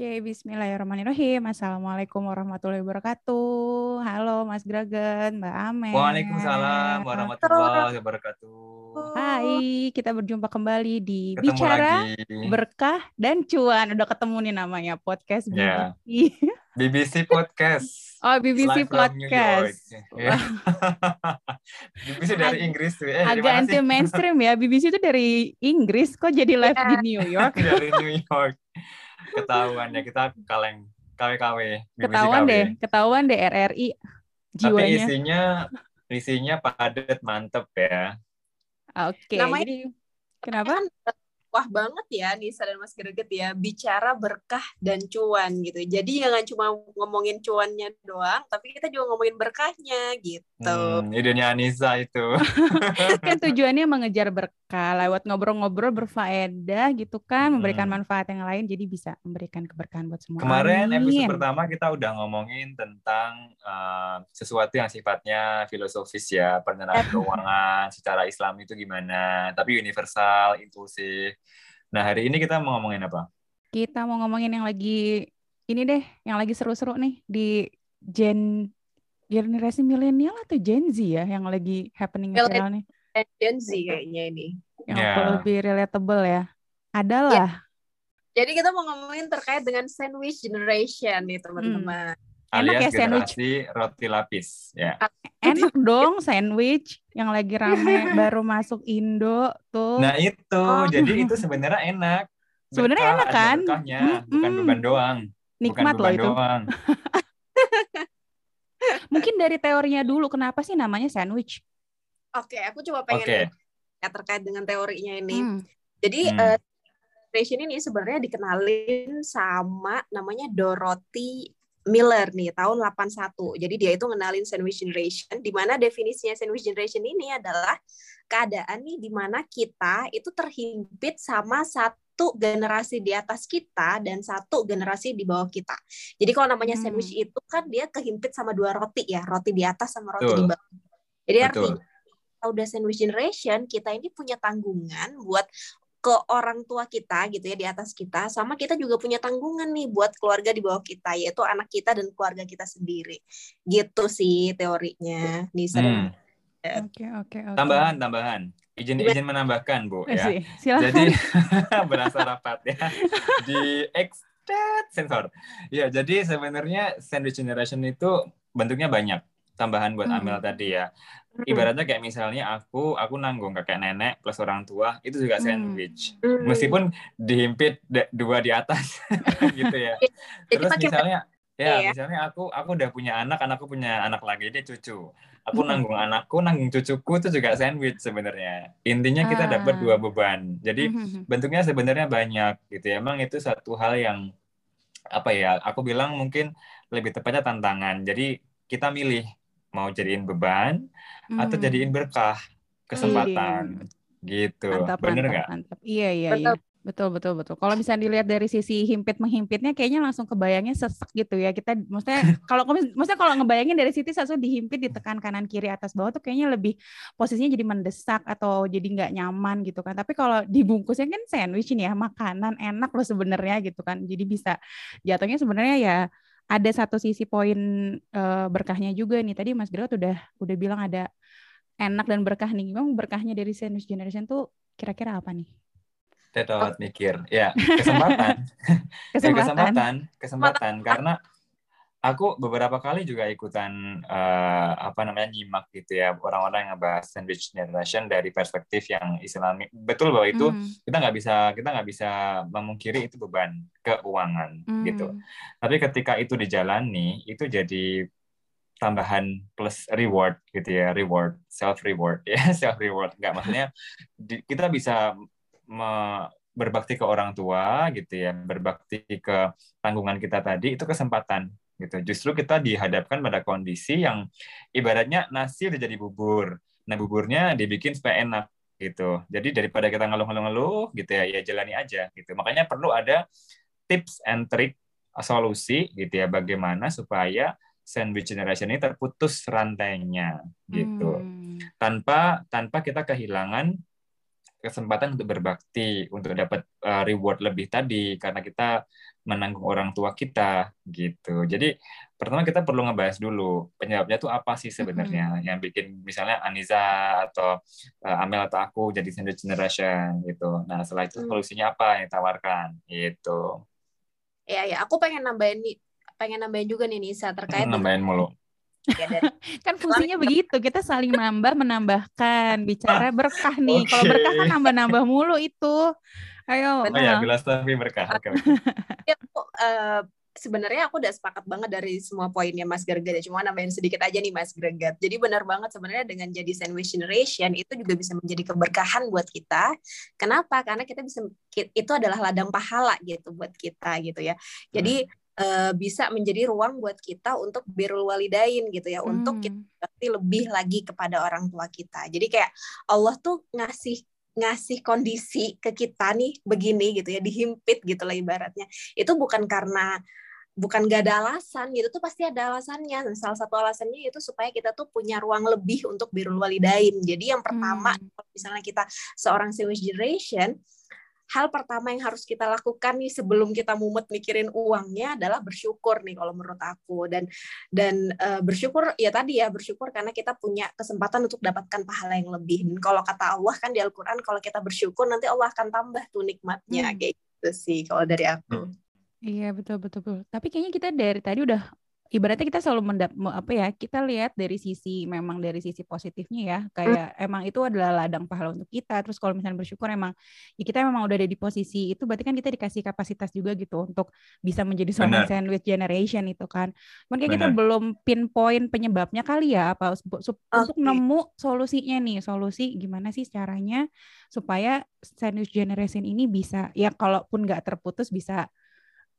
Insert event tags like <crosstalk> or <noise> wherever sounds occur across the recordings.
Oke, bismillahirrahmanirrahim. Assalamualaikum warahmatullahi wabarakatuh. Halo Mas Gragen, Mbak Ame. Waalaikumsalam warahmatullahi wabarakatuh. Hai, kita berjumpa kembali di ketemu Bicara lagi. Berkah dan Cuan. Udah ketemu nih namanya podcast BBC. Yeah. <laughs> BBC Podcast. Oh, BBC Live Podcast. Yeah. <laughs> BBC dari Inggris tuh. Eh, Agak anti mainstream ya. BBC itu dari Inggris kok jadi live di <laughs> New York. dari New York ketahuan ya kita kaleng KW-KW. Ketahuan deh, ketahuan deh RRI jiwanya. Tapi isinya isinya padat mantep ya. Oke. Okay. Namanya, Jadi kenapa? Kan wah banget ya Nisa dan Mas Greget ya bicara berkah dan cuan gitu. Jadi jangan cuma ngomongin cuannya doang, tapi kita juga ngomongin berkahnya gitu. Hmm, idenya Nisa itu. <laughs> kan tujuannya mengejar berkah lewat ngobrol-ngobrol berfaedah gitu kan, memberikan hmm. manfaat yang lain jadi bisa memberikan keberkahan buat semua. Kemarin Amin. episode pertama kita udah ngomongin tentang uh, sesuatu yang sifatnya filosofis ya, penerapan keuangan secara Islam itu gimana, tapi universal, inklusif Nah, hari ini kita mau ngomongin apa? Kita mau ngomongin yang lagi ini deh, yang lagi seru-seru nih di Gen generasi milenial atau Gen Z ya yang lagi happening sekarang nih. Gen Z kayaknya ini. Yang yeah. lebih relatable ya. Adalah. Yeah. Jadi kita mau ngomongin terkait dengan sandwich generation nih teman-teman. Hmm alias Enak ya sandwich roti lapis ya. Enak dong sandwich yang lagi rame <laughs> baru masuk Indo tuh. Nah itu oh. jadi itu sebenarnya enak. Sebenarnya enak kan? Berkahnya, hmm. bukan beban doang. Nikmat bukan loh itu. Doang. <laughs> Mungkin dari teorinya dulu kenapa sih namanya sandwich? Oke, okay, aku coba pengen okay. ya terkait dengan teorinya ini. Hmm. Jadi hmm. Uh, ini sebenarnya dikenalin sama namanya Dorothy Miller nih tahun 81. Jadi dia itu ngenalin sandwich generation di mana definisinya sandwich generation ini adalah keadaan nih di mana kita itu terhimpit sama satu generasi di atas kita dan satu generasi di bawah kita. Jadi kalau namanya hmm. sandwich itu kan dia kehimpit sama dua roti ya, roti di atas sama roti Betul. di bawah. Jadi Betul. artinya udah sandwich generation, kita ini punya tanggungan buat ke orang tua kita gitu ya di atas kita sama kita juga punya tanggungan nih buat keluarga di bawah kita yaitu anak kita dan keluarga kita sendiri gitu sih teorinya Nisa hmm. Oke oke oke. Tambahan tambahan izin izin menambahkan bu ya. Silakan. Jadi <laughs> berasa rapat ya di extend sensor. Ya jadi sebenarnya sandwich generation itu bentuknya banyak tambahan buat hmm. Amel tadi ya. Ibaratnya kayak misalnya aku aku nanggung kakek nenek plus orang tua itu juga sandwich. Hmm. Meskipun dihimpit dua di atas <laughs> gitu ya. Terus misalnya ya, ya misalnya aku aku udah punya anak, anakku punya anak lagi dia cucu. Aku nanggung anakku, nanggung cucuku itu juga sandwich sebenarnya. Intinya kita ah. dapat dua beban. Jadi bentuknya sebenarnya banyak gitu ya. Emang itu satu hal yang apa ya? Aku bilang mungkin lebih tepatnya tantangan. Jadi kita milih mau jadiin beban hmm. atau jadiin berkah kesempatan. Iya. gitu. Mantap, bener nggak? iya iya iya. Betul. Betul betul kalau bisa dilihat dari sisi himpit menghimpitnya kayaknya langsung kebayangnya sesek gitu ya. Kita maksudnya <laughs> kalau maksudnya kalau ngebayangin dari situ satu dihimpit ditekan kanan kiri atas bawah tuh kayaknya lebih posisinya jadi mendesak atau jadi nggak nyaman gitu kan. Tapi kalau dibungkusnya kan sandwich ini ya makanan enak loh sebenarnya gitu kan. Jadi bisa jatuhnya sebenarnya ya ada satu sisi poin uh, berkahnya juga nih. Tadi Mas Gerot udah udah bilang ada enak dan berkah nih. Memang berkahnya dari sandwich generation tuh kira-kira apa nih? Tetot mikir. <laughs> <laughs> Ya, kesempatan. kesempatan. kesempatan, kesempatan karena aku beberapa kali juga ikutan uh, apa namanya nyimak gitu ya orang-orang yang ngebahas sandwich generation dari perspektif yang islami betul bahwa itu mm. kita nggak bisa kita nggak bisa memungkiri itu beban keuangan mm. gitu tapi ketika itu dijalani itu jadi tambahan plus reward gitu ya reward self reward <laughs> ya self reward nggak maksudnya di, kita bisa me, berbakti ke orang tua gitu ya berbakti ke tanggungan kita tadi itu kesempatan gitu. Justru kita dihadapkan pada kondisi yang ibaratnya nasi udah jadi bubur. Nah, buburnya dibikin supaya enak gitu. Jadi daripada kita ngeluh-ngeluh gitu ya, ya jalani aja gitu. Makanya perlu ada tips and trick solusi gitu ya bagaimana supaya sandwich generation ini terputus rantainya gitu. Hmm. Tanpa tanpa kita kehilangan kesempatan untuk berbakti, untuk dapat uh, reward lebih tadi karena kita menanggung orang tua kita gitu. Jadi pertama kita perlu ngebahas dulu penyebabnya tuh apa sih sebenarnya mm-hmm. yang bikin misalnya Aniza atau uh, Amel atau aku jadi sandwich generation gitu. Nah setelah itu mm. solusinya apa yang ditawarkan gitu. Ya ya, aku pengen nambahin nih, pengen nambahin juga nih Nisa terkait nambahin mulu. Ya, <laughs> kan fungsinya begitu kita saling menambah menambahkan bicara berkah nih okay. <laughs> kalau berkah kan nambah-nambah mulu itu ayo oh ya gelas tapi berkah okay, okay. <laughs> uh, sebenarnya aku udah sepakat banget dari semua poinnya Mas Gregat ya. Cuma nambahin sedikit aja nih Mas Gregat. Jadi benar banget sebenarnya dengan jadi sandwich generation itu juga bisa menjadi keberkahan buat kita. Kenapa? Karena kita bisa itu adalah ladang pahala gitu buat kita gitu ya. Jadi hmm. bisa menjadi ruang buat kita untuk birrul walidain gitu ya, hmm. untuk kita lebih lagi kepada orang tua kita. Jadi kayak Allah tuh ngasih ngasih kondisi ke kita nih begini gitu ya dihimpit gitu lah ibaratnya. Itu bukan karena bukan gak ada alasan gitu tuh pasti ada alasannya. Salah satu alasannya itu supaya kita tuh punya ruang lebih untuk birul walidain jadi yang pertama hmm. misalnya kita seorang sandwich generation hal pertama yang harus kita lakukan nih sebelum kita mumet mikirin uangnya adalah bersyukur nih kalau menurut aku dan dan uh, bersyukur ya tadi ya bersyukur karena kita punya kesempatan untuk dapatkan pahala yang lebih. Dan kalau kata Allah kan di Al-Qur'an kalau kita bersyukur nanti Allah akan tambah tuh nikmatnya hmm. kayak gitu sih kalau dari aku. Hmm. Iya betul betul betul. Tapi kayaknya kita dari tadi udah ibaratnya kita selalu mendap apa ya kita lihat dari sisi memang dari sisi positifnya ya kayak hmm. emang itu adalah ladang pahala untuk kita terus kalau misalnya bersyukur emang ya kita memang udah ada di posisi itu berarti kan kita dikasih kapasitas juga gitu untuk bisa menjadi seorang sandwich generation itu kan mungkin kita belum pinpoint penyebabnya kali ya apa untuk okay. nemu solusinya nih solusi gimana sih caranya supaya sandwich generation ini bisa ya kalaupun nggak terputus bisa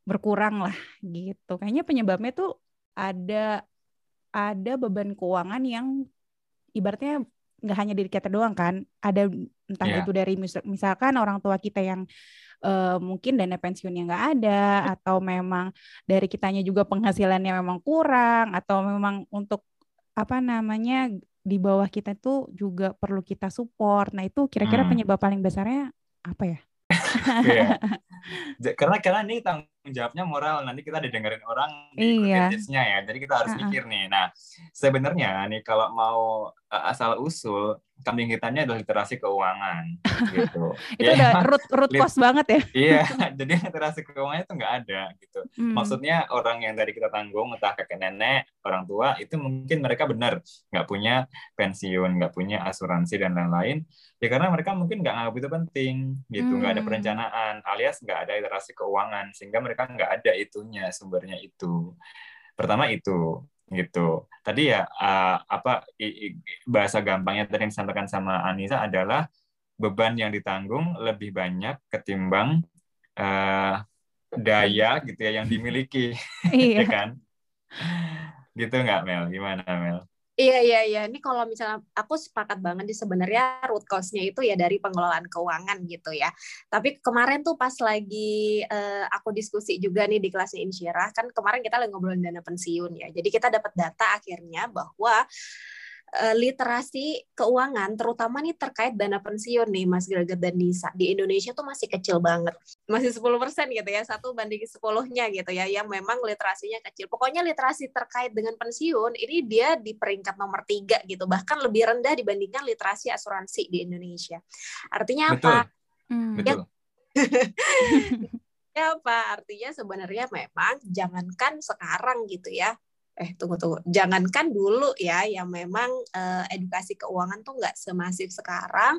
berkurang lah gitu. Kayaknya penyebabnya tuh ada ada beban keuangan yang ibaratnya nggak hanya diri kita doang kan, ada entah yeah. itu dari misalkan orang tua kita yang uh, mungkin dana pensiunnya nggak ada atau memang dari kitanya juga penghasilannya memang kurang atau memang untuk apa namanya di bawah kita tuh juga perlu kita support. Nah itu kira-kira hmm. penyebab paling besarnya apa ya? <laughs> yeah. karena karena ini tanggung jawabnya moral nanti kita didengarin orang di iya. ya jadi kita harus uh -uh. mikir nih nah sebenarnya nih kalau mau asal usul kambing hitamnya adalah literasi keuangan <laughs> gitu. Itu ya, udah root root cost banget ya? Iya <laughs> <laughs> jadi literasi keuangannya itu nggak ada gitu. Hmm. maksudnya orang yang dari kita tanggung entah kakek nenek orang tua itu mungkin mereka benar nggak punya pensiun nggak punya asuransi dan lain-lain. Ya karena mereka mungkin nggak nganggap itu penting gitu. Nggak hmm. ada perencanaan alias nggak ada literasi keuangan sehingga mereka nggak ada itunya sumbernya itu. Pertama itu gitu. Tadi ya uh, apa i, i, bahasa gampangnya tadi yang disampaikan sama Anissa adalah beban yang ditanggung lebih banyak ketimbang uh, daya gitu ya yang dimiliki. Iya. <laughs> ya kan? Gitu nggak Mel? Gimana Mel Iya iya iya. Ini kalau misalnya aku sepakat banget di sebenarnya root cause-nya itu ya dari pengelolaan keuangan gitu ya. Tapi kemarin tuh pas lagi uh, aku diskusi juga nih di kelasnya Insyirah kan kemarin kita lagi ngobrolin dana pensiun ya. Jadi kita dapat data akhirnya bahwa uh, literasi keuangan terutama nih terkait dana pensiun nih Mas Greget dan Nisa di Indonesia tuh masih kecil banget masih 10% gitu ya satu banding sepuluhnya gitu ya yang memang literasinya kecil pokoknya literasi terkait dengan pensiun ini dia di peringkat nomor tiga gitu bahkan lebih rendah dibandingkan literasi asuransi di Indonesia artinya Betul. apa hmm. Betul. ya <laughs> apa artinya sebenarnya memang jangankan sekarang gitu ya eh tunggu tunggu jangankan dulu ya yang memang uh, edukasi keuangan tuh nggak semasif sekarang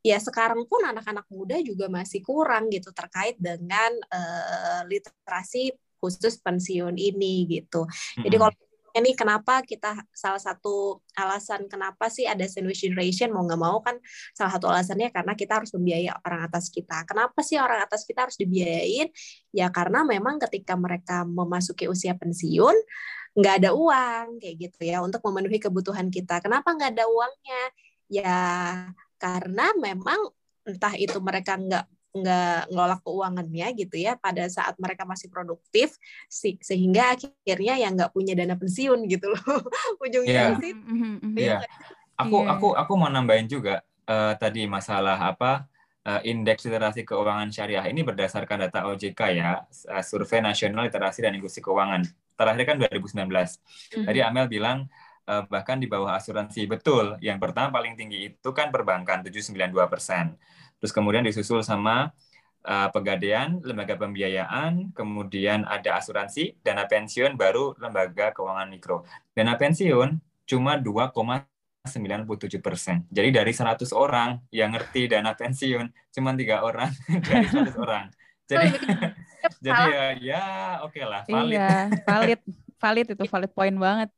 ya sekarang pun anak-anak muda juga masih kurang gitu terkait dengan uh, literasi khusus pensiun ini gitu jadi kalau ini kenapa kita salah satu alasan kenapa sih ada sandwich generation mau nggak mau kan salah satu alasannya karena kita harus membiayai orang atas kita. Kenapa sih orang atas kita harus dibiayain? Ya karena memang ketika mereka memasuki usia pensiun nggak ada uang kayak gitu ya untuk memenuhi kebutuhan kita. Kenapa nggak ada uangnya? Ya karena memang entah itu mereka nggak nggak ngelola keuangannya gitu ya pada saat mereka masih produktif si, sehingga akhirnya yang nggak punya dana pensiun gitu loh <laughs> ujungnya yeah. sih. Yeah. Aku yeah. aku aku mau nambahin juga uh, tadi masalah apa indeks literasi keuangan syariah ini berdasarkan data OJK ya, uh, Survei Nasional Literasi dan Inklusi Keuangan. Terakhir kan 2019. Mm-hmm. Tadi Amel bilang uh, bahkan di bawah asuransi. Betul, yang pertama paling tinggi itu kan perbankan 792 persen. Terus kemudian disusul sama uh, pegadaian, lembaga pembiayaan, kemudian ada asuransi, dana pensiun, baru lembaga keuangan mikro. Dana pensiun cuma 2,97 persen. Jadi dari 100 orang yang ngerti dana pensiun, cuma tiga orang <laughs> dari 100 orang. Jadi, <laughs> jadi ya, ya oke okay lah, valid. Iya, <laughs> valid, valid itu valid point banget.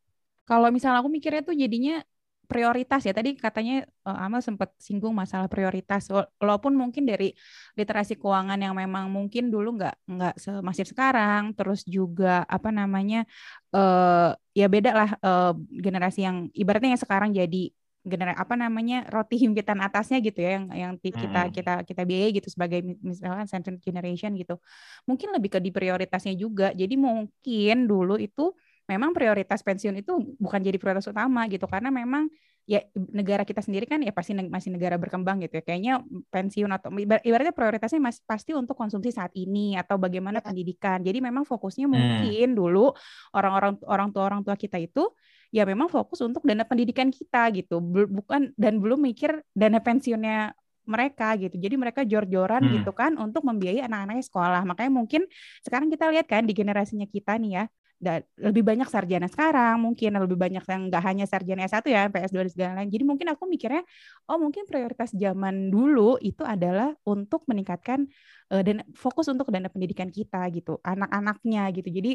Kalau misalnya aku mikirnya tuh jadinya prioritas ya tadi katanya uh, Amal sempat singgung masalah prioritas walaupun mungkin dari literasi keuangan yang memang mungkin dulu nggak nggak semasif sekarang terus juga apa namanya uh, ya beda lah uh, generasi yang ibaratnya yang sekarang jadi generasi apa namanya roti himpitan atasnya gitu ya yang yang kita hmm. kita kita biayai gitu sebagai misalkan century generation gitu. Mungkin lebih ke di prioritasnya juga. Jadi mungkin dulu itu memang prioritas pensiun itu bukan jadi prioritas utama gitu. Karena memang ya negara kita sendiri kan ya pasti masih negara berkembang gitu ya kayaknya pensiun atau ibaratnya prioritasnya masih pasti untuk konsumsi saat ini atau bagaimana ya. pendidikan jadi memang fokusnya hmm. mungkin hmm. dulu orang-orang orang tua orang tua kita itu ya memang fokus untuk dana pendidikan kita gitu bukan dan belum mikir dana pensiunnya mereka gitu. Jadi mereka jor-joran hmm. gitu kan untuk membiayai anak-anaknya sekolah. Makanya mungkin sekarang kita lihat kan di generasinya kita nih ya, dan lebih banyak sarjana sekarang mungkin lebih banyak yang nggak hanya sarjana S1 ya PS2 dan segala lain jadi mungkin aku mikirnya oh mungkin prioritas zaman dulu itu adalah untuk meningkatkan uh, dan fokus untuk dana pendidikan kita gitu anak-anaknya gitu jadi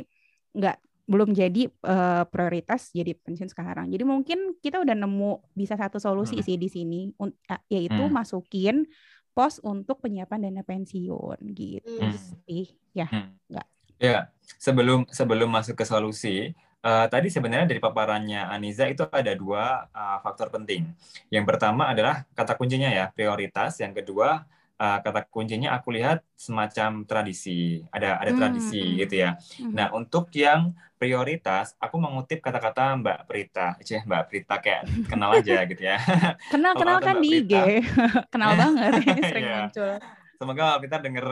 nggak belum jadi uh, prioritas jadi pensiun sekarang jadi mungkin kita udah nemu bisa satu solusi hmm. sih di sini yaitu hmm. masukin pos untuk penyiapan dana pensiun gitu hmm. sih ya hmm. nggak Ya, sebelum sebelum masuk ke solusi, uh, tadi sebenarnya dari paparannya Aniza itu ada dua uh, faktor penting. Yang pertama adalah kata kuncinya ya prioritas. Yang kedua uh, kata kuncinya aku lihat semacam tradisi. Ada ada hmm, tradisi hmm. gitu ya. Hmm. Nah untuk yang prioritas, aku mengutip kata-kata Mbak Prita. Cih, Mbak Prita kayak kenal aja <laughs> gitu ya. Kenal kenal kan di IG, <laughs> kenal banget, <laughs> sering yeah. muncul. Semoga kita dengar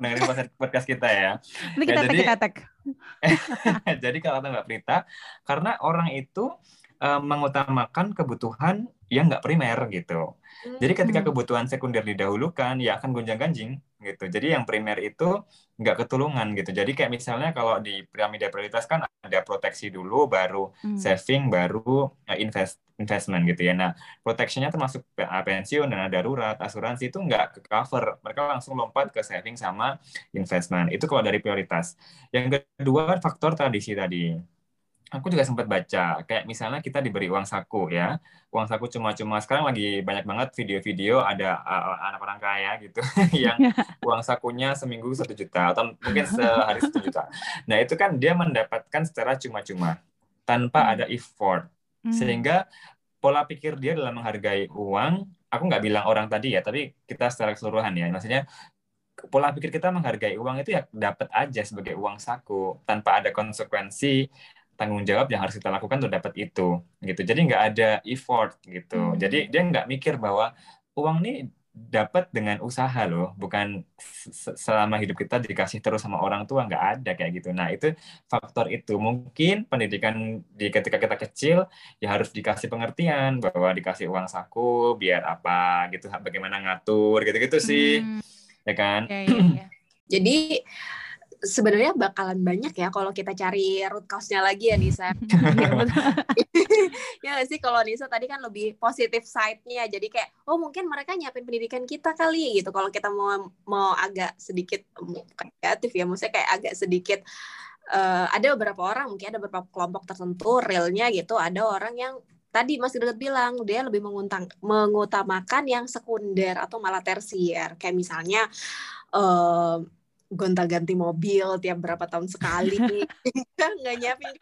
dengerin podcast kita ya. Nanti kita ya, tag, kita tag. <laughs> jadi kalau kata Mbak Prita, karena orang itu uh, mengutamakan kebutuhan yang nggak primer gitu. Jadi ketika hmm. kebutuhan sekunder didahulukan, ya akan gonjang-ganjing gitu. Jadi yang primer itu nggak ketulungan gitu. Jadi kayak misalnya kalau di piramida prioritas kan ada proteksi dulu, baru hmm. saving, baru eh, invest investment gitu ya. Nah, protectionnya termasuk eh, pensiun, dana darurat, asuransi itu nggak ke cover. Mereka langsung lompat ke saving sama investment. Itu kalau dari prioritas. Yang kedua faktor tradisi tadi aku juga sempat baca kayak misalnya kita diberi uang saku ya uang saku cuma-cuma sekarang lagi banyak banget video-video ada uh, anak orang kaya gitu <laughs> yang <laughs> uang sakunya seminggu satu juta atau mungkin sehari satu juta nah itu kan dia mendapatkan secara cuma-cuma tanpa hmm. ada effort hmm. sehingga pola pikir dia dalam menghargai uang aku nggak bilang orang tadi ya tapi kita secara keseluruhan ya maksudnya pola pikir kita menghargai uang itu ya dapat aja sebagai uang saku tanpa ada konsekuensi tanggung jawab yang harus kita lakukan untuk dapat itu gitu jadi nggak ada effort gitu hmm. jadi dia nggak mikir bahwa uang ini dapat dengan usaha loh bukan selama hidup kita dikasih terus sama orang tua nggak ada kayak gitu nah itu faktor itu mungkin pendidikan di ketika kita kecil ya harus dikasih pengertian bahwa dikasih uang saku biar apa gitu bagaimana ngatur gitu gitu sih hmm. ya kan ya, ya, ya. jadi sebenarnya bakalan banyak ya kalau kita cari root cause-nya lagi ya Nisa. <laughs> <laughs> ya sih kalau Nisa tadi kan lebih positif side-nya. Jadi kayak oh mungkin mereka nyiapin pendidikan kita kali gitu. Kalau kita mau mau agak sedikit kreatif ya, maksudnya kayak agak sedikit uh, ada beberapa orang mungkin ada beberapa kelompok tertentu realnya gitu. Ada orang yang tadi Mas Greget bilang dia lebih menguntang, mengutamakan yang sekunder atau malah tersier kayak misalnya uh, gonta-ganti mobil tiap berapa tahun sekali <laughs> nggak nyiapin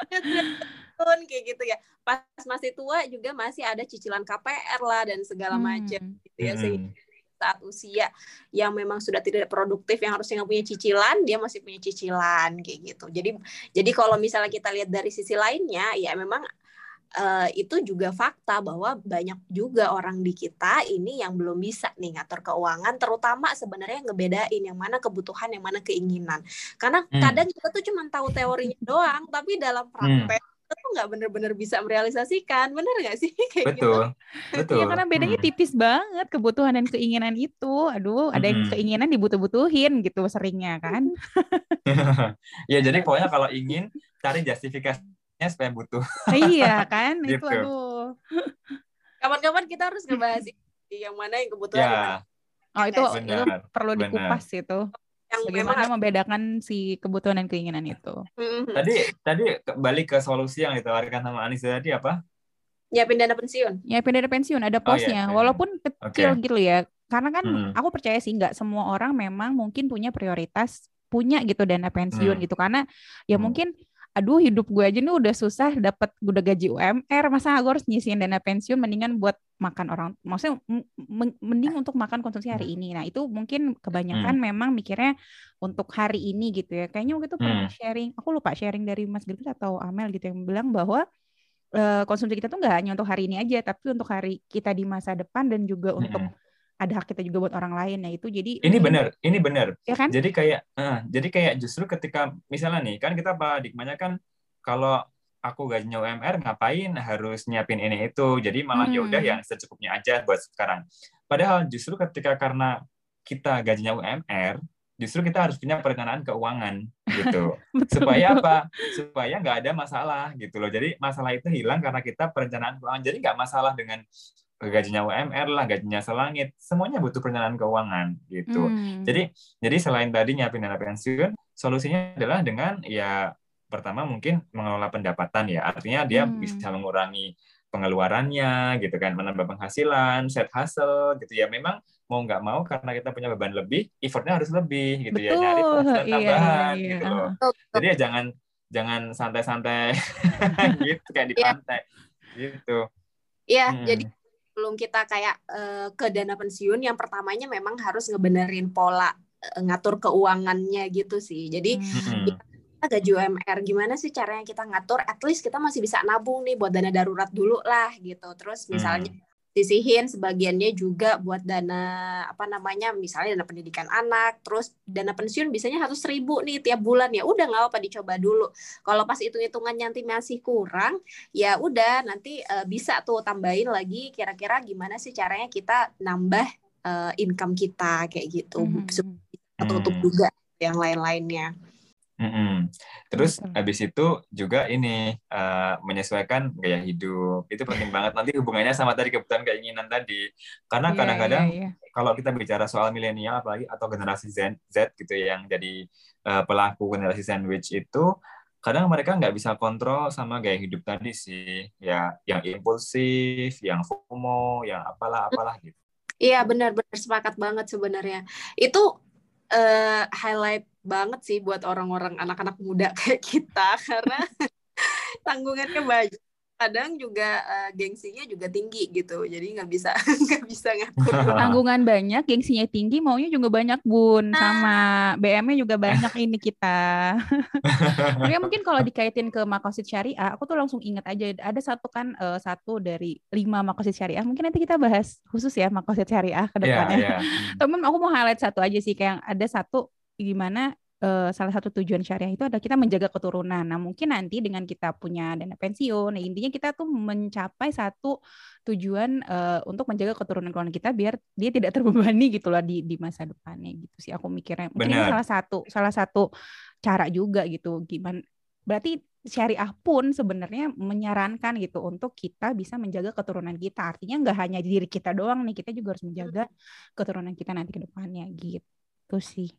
tahun kayak gitu ya pas masih tua juga masih ada cicilan KPR lah dan segala hmm. macam gitu ya hmm. saat usia yang memang sudah tidak produktif yang harusnya nggak punya cicilan dia masih punya cicilan kayak gitu jadi jadi kalau misalnya kita lihat dari sisi lainnya ya memang uh, itu juga fakta bahwa banyak juga orang di kita ini yang belum bisa nih ngatur keuangan terutama sebenarnya ngebedain yang mana kebutuhan yang mana keinginan karena hmm. kadang kita tuh cuma tahu teorinya doang tapi dalam praktek hmm kita tuh nggak bener-bener bisa merealisasikan bener nggak sih <laughs> kayak betul gitu. betul ya karena bedanya hmm. tipis banget kebutuhan dan keinginan itu aduh ada yang hmm. keinginan dibutuh-butuhin gitu seringnya kan <laughs> ya jadi pokoknya kalau ingin cari justifikasi supaya butuh. iya <laughs> kan, gitu. itu aduh. Kapan-kapan kita harus ngebahas yang mana yang kebutuhan. Ya. Oh itu, benar, itu perlu benar. dikupas itu. Yang Bagaimana memang... membedakan si kebutuhan dan keinginan itu. Mm-hmm. Tadi tadi balik ke solusi yang ditawarkan sama Anis tadi apa? Nyiapin dana pensiun. Nyiapin dana pensiun ada posnya, oh, iya. walaupun kecil okay. gitu ya. Karena kan hmm. aku percaya sih nggak semua orang memang mungkin punya prioritas punya gitu dana pensiun hmm. gitu karena ya hmm. mungkin aduh hidup gue aja nih udah susah dapat udah gaji UMR masa gue harus nyisihin dana pensiun mendingan buat makan orang maksudnya mending untuk makan konsumsi hari ini nah itu mungkin kebanyakan hmm. memang mikirnya untuk hari ini gitu ya kayaknya waktu itu pernah hmm. sharing aku lupa sharing dari Mas Gilbert atau Amel gitu yang bilang bahwa uh, konsumsi kita tuh nggak hanya untuk hari ini aja tapi untuk hari kita di masa depan dan juga hmm. untuk ada hak kita juga buat orang lain. Ya itu jadi ini benar ini benar. Ya kan? jadi kayak uh, jadi kayak justru ketika misalnya nih kan kita paradigmanya kan kalau aku gajinya UMR ngapain harus nyiapin ini itu? Jadi malah ya hmm. ya udah yang secukupnya aja buat sekarang. Padahal justru ketika karena kita gajinya UMR justru kita harus punya perencanaan keuangan gitu. <laughs> Supaya apa? Supaya nggak ada masalah gitu loh. Jadi masalah itu hilang karena kita perencanaan keuangan. Jadi nggak masalah dengan gajinya UMR lah, gajinya selangit, semuanya butuh perencanaan keuangan gitu. Hmm. Jadi jadi selain tadi nyiapin dana pensiun, solusinya adalah dengan ya pertama mungkin mengelola pendapatan ya, artinya dia hmm. bisa mengurangi pengeluarannya gitu kan, menambah penghasilan, set hustle gitu ya. Memang mau nggak mau karena kita punya beban lebih, effortnya harus lebih gitu Betul. ya, nyari penghasilan iya, tambahan iya, iya. gitu loh. Jadi ya jangan jangan santai-santai <laughs> gitu kayak di iya. pantai gitu. Iya, hmm. jadi sebelum kita kayak uh, ke dana pensiun yang pertamanya memang harus ngebenerin pola uh, ngatur keuangannya gitu sih. Jadi hmm. kita gaji UMR gimana sih caranya kita ngatur at least kita masih bisa nabung nih buat dana darurat dulu lah gitu. Terus misalnya hmm sisihin sebagiannya juga buat dana apa namanya misalnya dana pendidikan anak terus dana pensiun biasanya harus ribu nih tiap bulan. Ya udah nggak apa dicoba dulu. Kalau pas hitung hitungannya nanti masih kurang ya udah nanti uh, bisa tuh tambahin lagi kira-kira gimana sih caranya kita nambah uh, income kita kayak gitu. Mm -hmm. tutup juga yang lain-lainnya Mm-hmm. Terus Betul. habis itu juga ini uh, menyesuaikan gaya hidup itu penting banget nanti hubungannya sama tadi kebutuhan keinginan tadi karena yeah, kadang-kadang yeah, yeah. kalau kita bicara soal milenial apalagi atau generasi Z, Z gitu ya, yang jadi uh, pelaku generasi sandwich itu kadang mereka nggak bisa kontrol sama gaya hidup tadi sih ya yang impulsif yang FOMO yang apalah apalah gitu. Iya benar-benar sepakat banget sebenarnya itu uh, highlight banget sih buat orang-orang anak-anak muda <laughs> kayak kita karena <laughs> tanggungannya banyak. Kadang juga uh, gengsinya juga tinggi gitu jadi nggak bisa <laughs> nggak bisa ngatur tanggungan banyak gengsinya tinggi maunya juga banyak bun. Sama BM-nya juga banyak ini kita. Makanya mungkin kalau dikaitin ke makosid syariah aku tuh langsung ingat aja ada satu kan uh, satu dari lima makosid syariah. Mungkin nanti kita bahas khusus ya makosid syariah ke iya, depannya. yeah, yeah. temen aku mau highlight satu aja sih kayak ada satu gimana uh, salah satu tujuan syariah itu adalah kita menjaga keturunan. Nah, mungkin nanti dengan kita punya dana pensiun, nah intinya kita tuh mencapai satu tujuan uh, untuk menjaga keturunan keluarga kita biar dia tidak <laughs> terbebani gitu loh di di masa depannya gitu sih aku mikirnya. Mungkin Benar. ini salah satu salah satu cara juga gitu gimana berarti syariah pun sebenarnya menyarankan gitu untuk kita bisa menjaga keturunan kita. Artinya nggak hanya diri kita doang nih, kita juga harus menjaga keturunan kita nanti ke depannya gitu sih.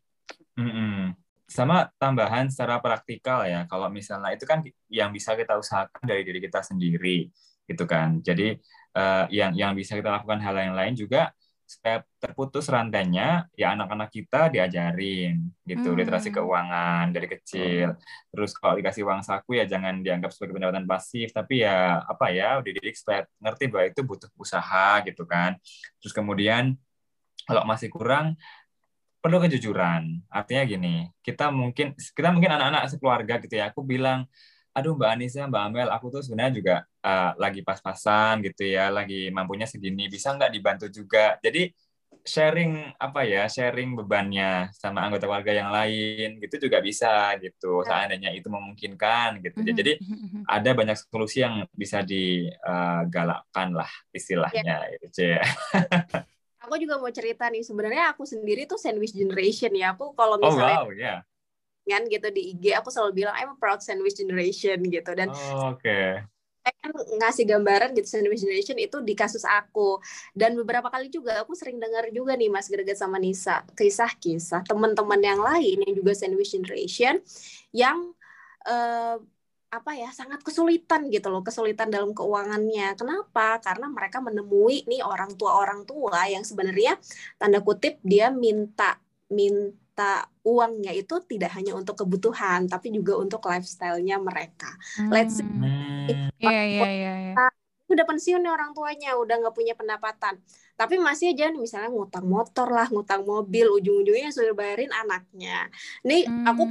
Mm -hmm sama tambahan secara praktikal ya. Kalau misalnya itu kan yang bisa kita usahakan dari diri kita sendiri gitu kan. Jadi uh, yang yang bisa kita lakukan hal yang lain juga supaya terputus rantainya ya anak-anak kita diajarin gitu. Hmm. literasi keuangan dari kecil. Terus kalau dikasih uang saku ya jangan dianggap sebagai pendapatan pasif tapi ya apa ya udah didik supaya ngerti bahwa itu butuh usaha gitu kan. Terus kemudian kalau masih kurang perlu kejujuran. Artinya gini, kita mungkin kita mungkin anak-anak sekeluarga gitu ya. Aku bilang aduh Mbak Anissa, Mbak Amel, aku tuh sebenarnya juga uh, lagi pas-pasan gitu ya, lagi mampunya segini, bisa nggak dibantu juga? Jadi sharing apa ya, sharing bebannya sama anggota keluarga yang lain gitu juga bisa gitu, ya. seandainya itu memungkinkan gitu. Mm-hmm. Jadi mm-hmm, mm-hmm. ada banyak solusi yang bisa digalakkan lah istilahnya ya. gitu ya. <laughs> aku juga mau cerita nih, sebenarnya aku sendiri tuh sandwich generation ya. Aku kalau oh, misalnya oh, wow, yeah kan gitu di IG aku selalu bilang I'm a proud sandwich generation gitu dan oh, oke okay. kan ngasih gambaran gitu sandwich generation itu di kasus aku dan beberapa kali juga aku sering dengar juga nih Mas Greget sama Nisa kisah-kisah teman-teman yang lain yang juga sandwich generation yang uh, apa ya sangat kesulitan gitu loh kesulitan dalam keuangannya kenapa karena mereka menemui nih orang tua orang tua yang sebenarnya tanda kutip dia minta minta uangnya itu tidak hanya untuk kebutuhan tapi juga untuk lifestyle-nya mereka. Hmm. Let's say, hmm. yeah, yeah, yeah, yeah. udah pensiun nih orang tuanya, udah nggak punya pendapatan, tapi masih aja nih misalnya ngutang motor lah, ngutang mobil, ujung-ujungnya sudah bayarin anaknya. Nih hmm. aku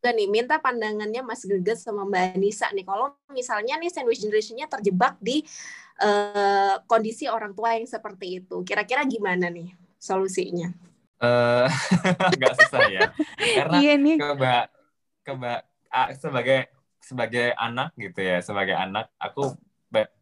juga nih minta pandangannya Mas Geget sama Mbak Anissa nih, kalau misalnya nih sandwich generation-nya terjebak di uh, kondisi orang tua yang seperti itu, kira-kira gimana nih solusinya? <laughs> uh, agak susah ya karena iya nih. keba keba sebagai sebagai anak gitu ya sebagai anak aku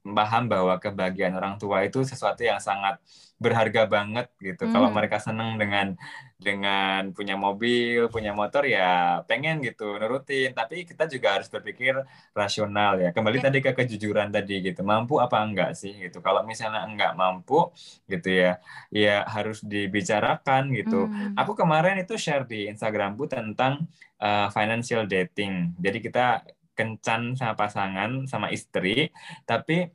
paham bahwa kebahagiaan orang tua itu sesuatu yang sangat berharga banget gitu. Hmm. Kalau mereka seneng dengan dengan punya mobil, punya motor ya pengen gitu nurutin. Tapi kita juga harus berpikir rasional ya. Kembali ya. tadi ke kejujuran tadi gitu. Mampu apa enggak sih gitu. Kalau misalnya enggak mampu gitu ya, ya harus dibicarakan gitu. Hmm. Aku kemarin itu share di Instagramku tentang uh, financial dating. Jadi kita kencan sama pasangan sama istri tapi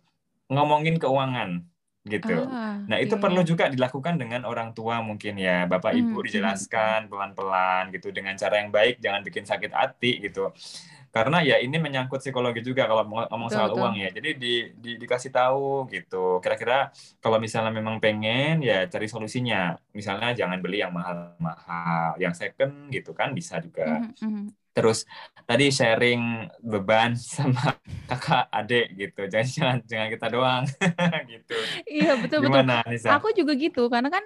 ngomongin keuangan gitu. Ah, nah itu iya. perlu iya. juga dilakukan dengan orang tua mungkin ya bapak ibu hmm, dijelaskan pelan-pelan gitu dengan cara yang baik jangan bikin sakit hati gitu. Karena ya ini menyangkut psikologi juga kalau ngomong soal betul. uang ya. Jadi di, di, dikasih tahu gitu. Kira-kira kalau misalnya memang pengen ya cari solusinya. Misalnya jangan beli yang mahal-mahal, yang second gitu kan bisa juga. Mm -hmm terus tadi sharing beban <laughs> sama kakak adik gitu. Jangan jangan jangan kita doang. <laughs> Gitu. Iya betul Gimana, betul Nisa? aku juga gitu karena kan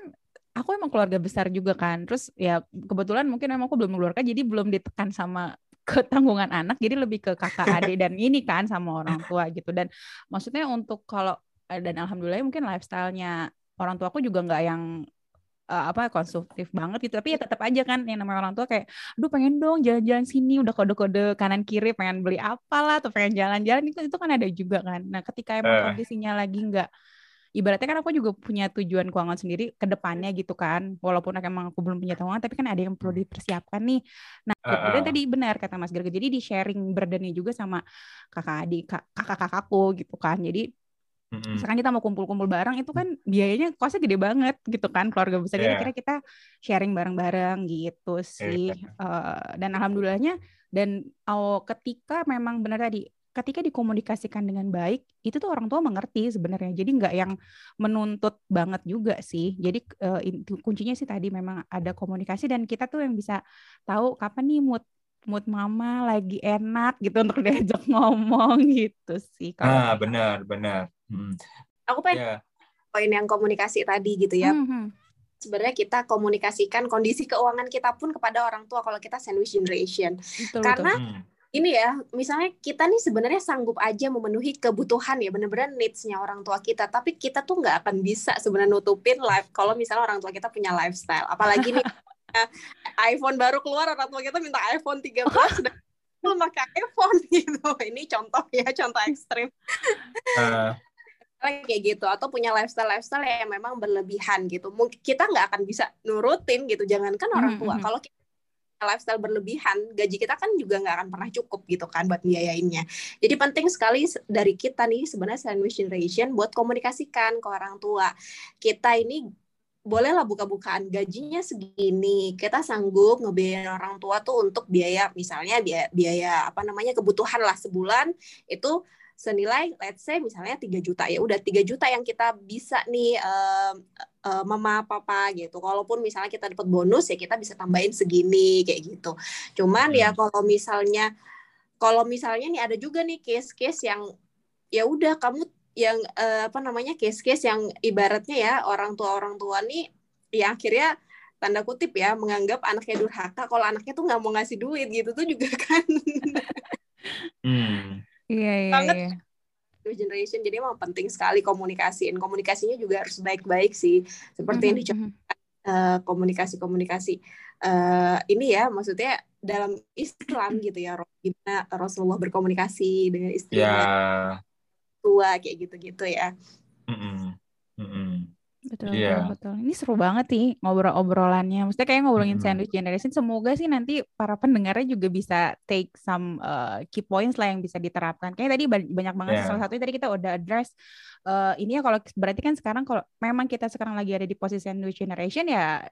aku emang keluarga besar juga kan. Terus ya kebetulan mungkin emang aku belum mengeluarkan jadi belum ditekan sama <laughs> ketanggungan anak. Jadi lebih ke kakak adik dan ini kan sama orang tua gitu. Dan maksudnya untuk kalau dan alhamdulillah mungkin lifestylenya orang tua aku juga nggak yang uh, apa konstruktif banget gitu. Tapi ya tetap aja kan yang namanya orang tua kayak aduh pengen dong jalan-jalan sini udah kode-kode kanan kiri pengen beli apalah atau pengen jalan-jalan itu itu kan ada juga kan. Nah ketika emang uh. kondisinya lagi nggak ibaratnya kan aku juga punya tujuan keuangan sendiri ke depannya gitu kan walaupun emang aku belum punya keuangan tapi kan ada yang perlu dipersiapkan nih. Nah uh, uh. tadi benar kata Mas Gerga jadi di sharing burdennya juga sama kakak adik kakak kakakku gitu kan. Jadi Mm-hmm. Misalkan kita mau kumpul-kumpul bareng itu kan biayanya kosnya gede banget gitu kan keluarga besar. Yeah. Jadi kira kita sharing bareng-bareng gitu sih. Yeah. Uh, dan alhamdulillahnya dan oh, ketika memang benar tadi ketika dikomunikasikan dengan baik itu tuh orang tua mengerti sebenarnya. Jadi nggak yang menuntut banget juga sih. Jadi uh, kuncinya sih tadi memang ada komunikasi dan kita tuh yang bisa tahu kapan nih mood mood mama lagi enak gitu untuk <laughs> diajak ngomong gitu sih. ah benar benar. Hmm. Aku pengen yeah. poin yang komunikasi tadi gitu ya. Mm-hmm. Sebenarnya kita komunikasikan kondisi keuangan kita pun kepada orang tua kalau kita sandwich generation. Betul, Karena betul. Hmm. ini ya, misalnya kita nih sebenarnya sanggup aja memenuhi kebutuhan ya, bener-bener needs-nya orang tua kita. Tapi kita tuh nggak akan bisa sebenarnya nutupin life kalau misalnya orang tua kita punya lifestyle. Apalagi nih <laughs> iPhone baru keluar orang tua kita minta iPhone 13 dan pakai iPhone <laughs> gitu. Ini contoh ya, contoh ekstrim. Uh. kayak gitu atau punya lifestyle lifestyle yang memang berlebihan gitu. Mungkin kita nggak akan bisa nurutin gitu. Jangankan orang tua. Mm -hmm. Kalau kita lifestyle berlebihan, gaji kita kan juga nggak akan pernah cukup gitu kan buat biayainnya. Jadi penting sekali dari kita nih sebenarnya sandwich generation buat komunikasikan ke orang tua. Kita ini bolehlah buka-bukaan gajinya segini. Kita sanggup ngebiayain orang tua tuh untuk biaya misalnya biaya, biaya apa namanya kebutuhan lah sebulan itu senilai let's say misalnya 3 juta. Ya udah 3 juta yang kita bisa nih uh, uh, mama papa gitu. Kalaupun misalnya kita dapat bonus ya kita bisa tambahin segini kayak gitu. Cuman ya hmm. ya kalau misalnya kalau misalnya nih ada juga nih case-case yang ya udah kamu yang uh, apa namanya case-case yang ibaratnya ya orang tua orang tua nih ya akhirnya tanda kutip ya menganggap anaknya durhaka kalau anaknya tuh nggak mau ngasih duit gitu tuh juga <laughs> kan hmm. iya iya, banget iya. generation jadi emang penting sekali komunikasiin komunikasinya juga harus baik-baik sih seperti mm -hmm. yang dicoba uh, komunikasi-komunikasi uh, ini ya maksudnya dalam Islam gitu ya gimana Rasulullah berkomunikasi dengan istrinya yeah. Tua kayak gitu-gitu ya. Betul, yeah. betul, betul. Ini seru banget sih ngobrol-obrolannya. Maksudnya kayak ngobrolin mm -hmm. sandwich generation. Semoga sih nanti para pendengarnya juga bisa take some uh, key points lah yang bisa diterapkan. Kayak tadi banyak banget. Yeah. Salah satunya tadi kita udah address uh, ini ya kalau berarti kan sekarang kalau memang kita sekarang lagi ada di posisi sandwich generation ya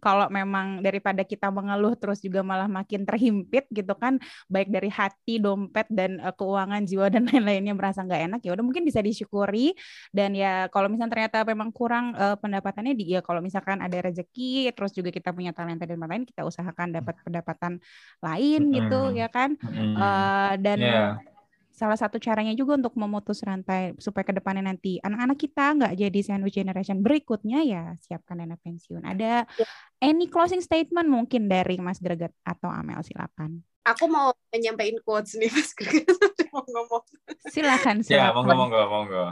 kalau memang daripada kita mengeluh terus juga malah makin terhimpit gitu kan baik dari hati dompet dan uh, keuangan jiwa dan <laughs> lain-lainnya merasa nggak enak ya udah mungkin bisa disyukuri. Dan ya kalau misalnya ternyata memang kurang uh, pendapatannya di ya kalau misalkan ada rezeki terus juga kita punya talenta dan lain kita usahakan dapat pendapatan lain gitu ya kan? Uh, dan yeah salah satu caranya juga untuk memutus rantai supaya ke depannya nanti anak-anak kita nggak jadi sandwich generation berikutnya ya siapkan dana pensiun. Ada ya. any closing statement mungkin dari Mas Greget atau Amel silakan. Aku mau menyampaikan quotes nih Mas Greget <laughs> mau ngomong. Silakan silakan. Ya, monggo monggo monggo.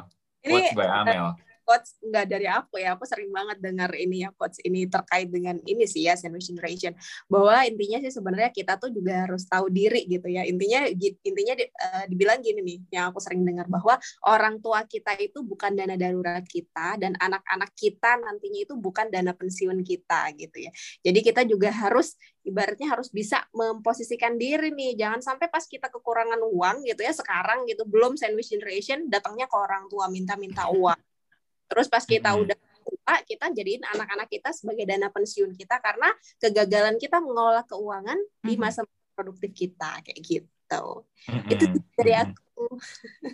Quotes by Amel quotes nggak dari aku ya aku sering banget dengar ini ya quotes ini terkait dengan ini sih ya sandwich generation. Bahwa intinya sih sebenarnya kita tuh juga harus tahu diri gitu ya. Intinya intinya di, uh, dibilang gini nih yang aku sering dengar bahwa orang tua kita itu bukan dana darurat kita dan anak-anak kita nantinya itu bukan dana pensiun kita gitu ya. Jadi kita juga harus ibaratnya harus bisa memposisikan diri nih. Jangan sampai pas kita kekurangan uang gitu ya sekarang gitu belum sandwich generation datangnya ke orang tua minta-minta uang Terus pas kita hmm. udah tua, kita jadiin anak-anak kita sebagai dana pensiun kita karena kegagalan kita mengelola keuangan hmm. di masa produktif kita kayak gitu. Hmm. Itu dari aku.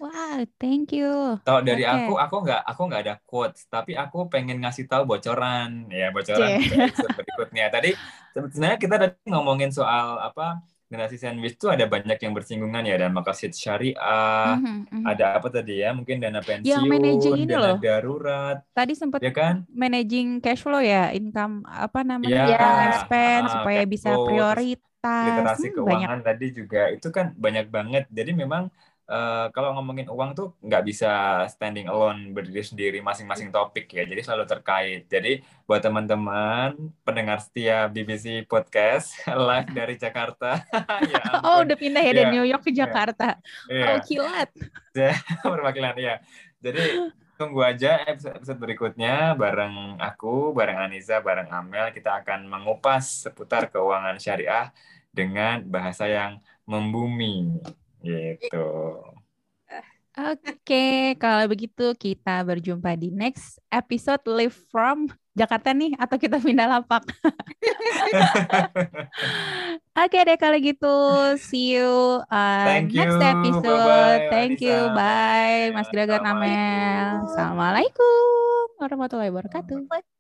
Wow, thank you. Tahu dari okay. aku, aku nggak aku nggak ada quotes, tapi aku pengen ngasih tahu bocoran ya bocoran yeah. berikutnya. Tadi sebenarnya kita tadi ngomongin soal apa generasi sandwich itu ada banyak yang bersinggungan ya dan makasid syariah, mm-hmm, mm-hmm. ada apa tadi ya? Mungkin dana pensiun, yang managing ini dana loh. darurat. Tadi sempat ya kan? managing cash flow ya, income apa namanya? Ya, expense uh, supaya bisa prioritas. Literasi hmm, keuangan banyak. tadi juga itu kan banyak banget. Jadi memang uh, kalau ngomongin uang tuh nggak bisa standing alone berdiri sendiri masing-masing topik ya. Jadi selalu terkait. Jadi buat teman-teman pendengar setia BBC podcast <laughs> live <laughs> dari Jakarta. <laughs> Ya oh udah pindah ya, ya dari New York ke ya. Jakarta. Ya. oh kilat. Perwakilan ya jadi tunggu aja episode, episode berikutnya bareng aku bareng Aniza bareng Amel. Kita akan mengupas seputar keuangan syariah dengan bahasa yang membumi Gitu. Oke, kalau begitu kita berjumpa di next episode Live from Jakarta nih atau kita pindah lapak. <laughs> Oke deh kalau gitu, see you uh, Thank next you. episode. Bye -bye, Thank you, bye Mas Gregan Amel. Assalamualaikum warahmatullahi wabarakatuh.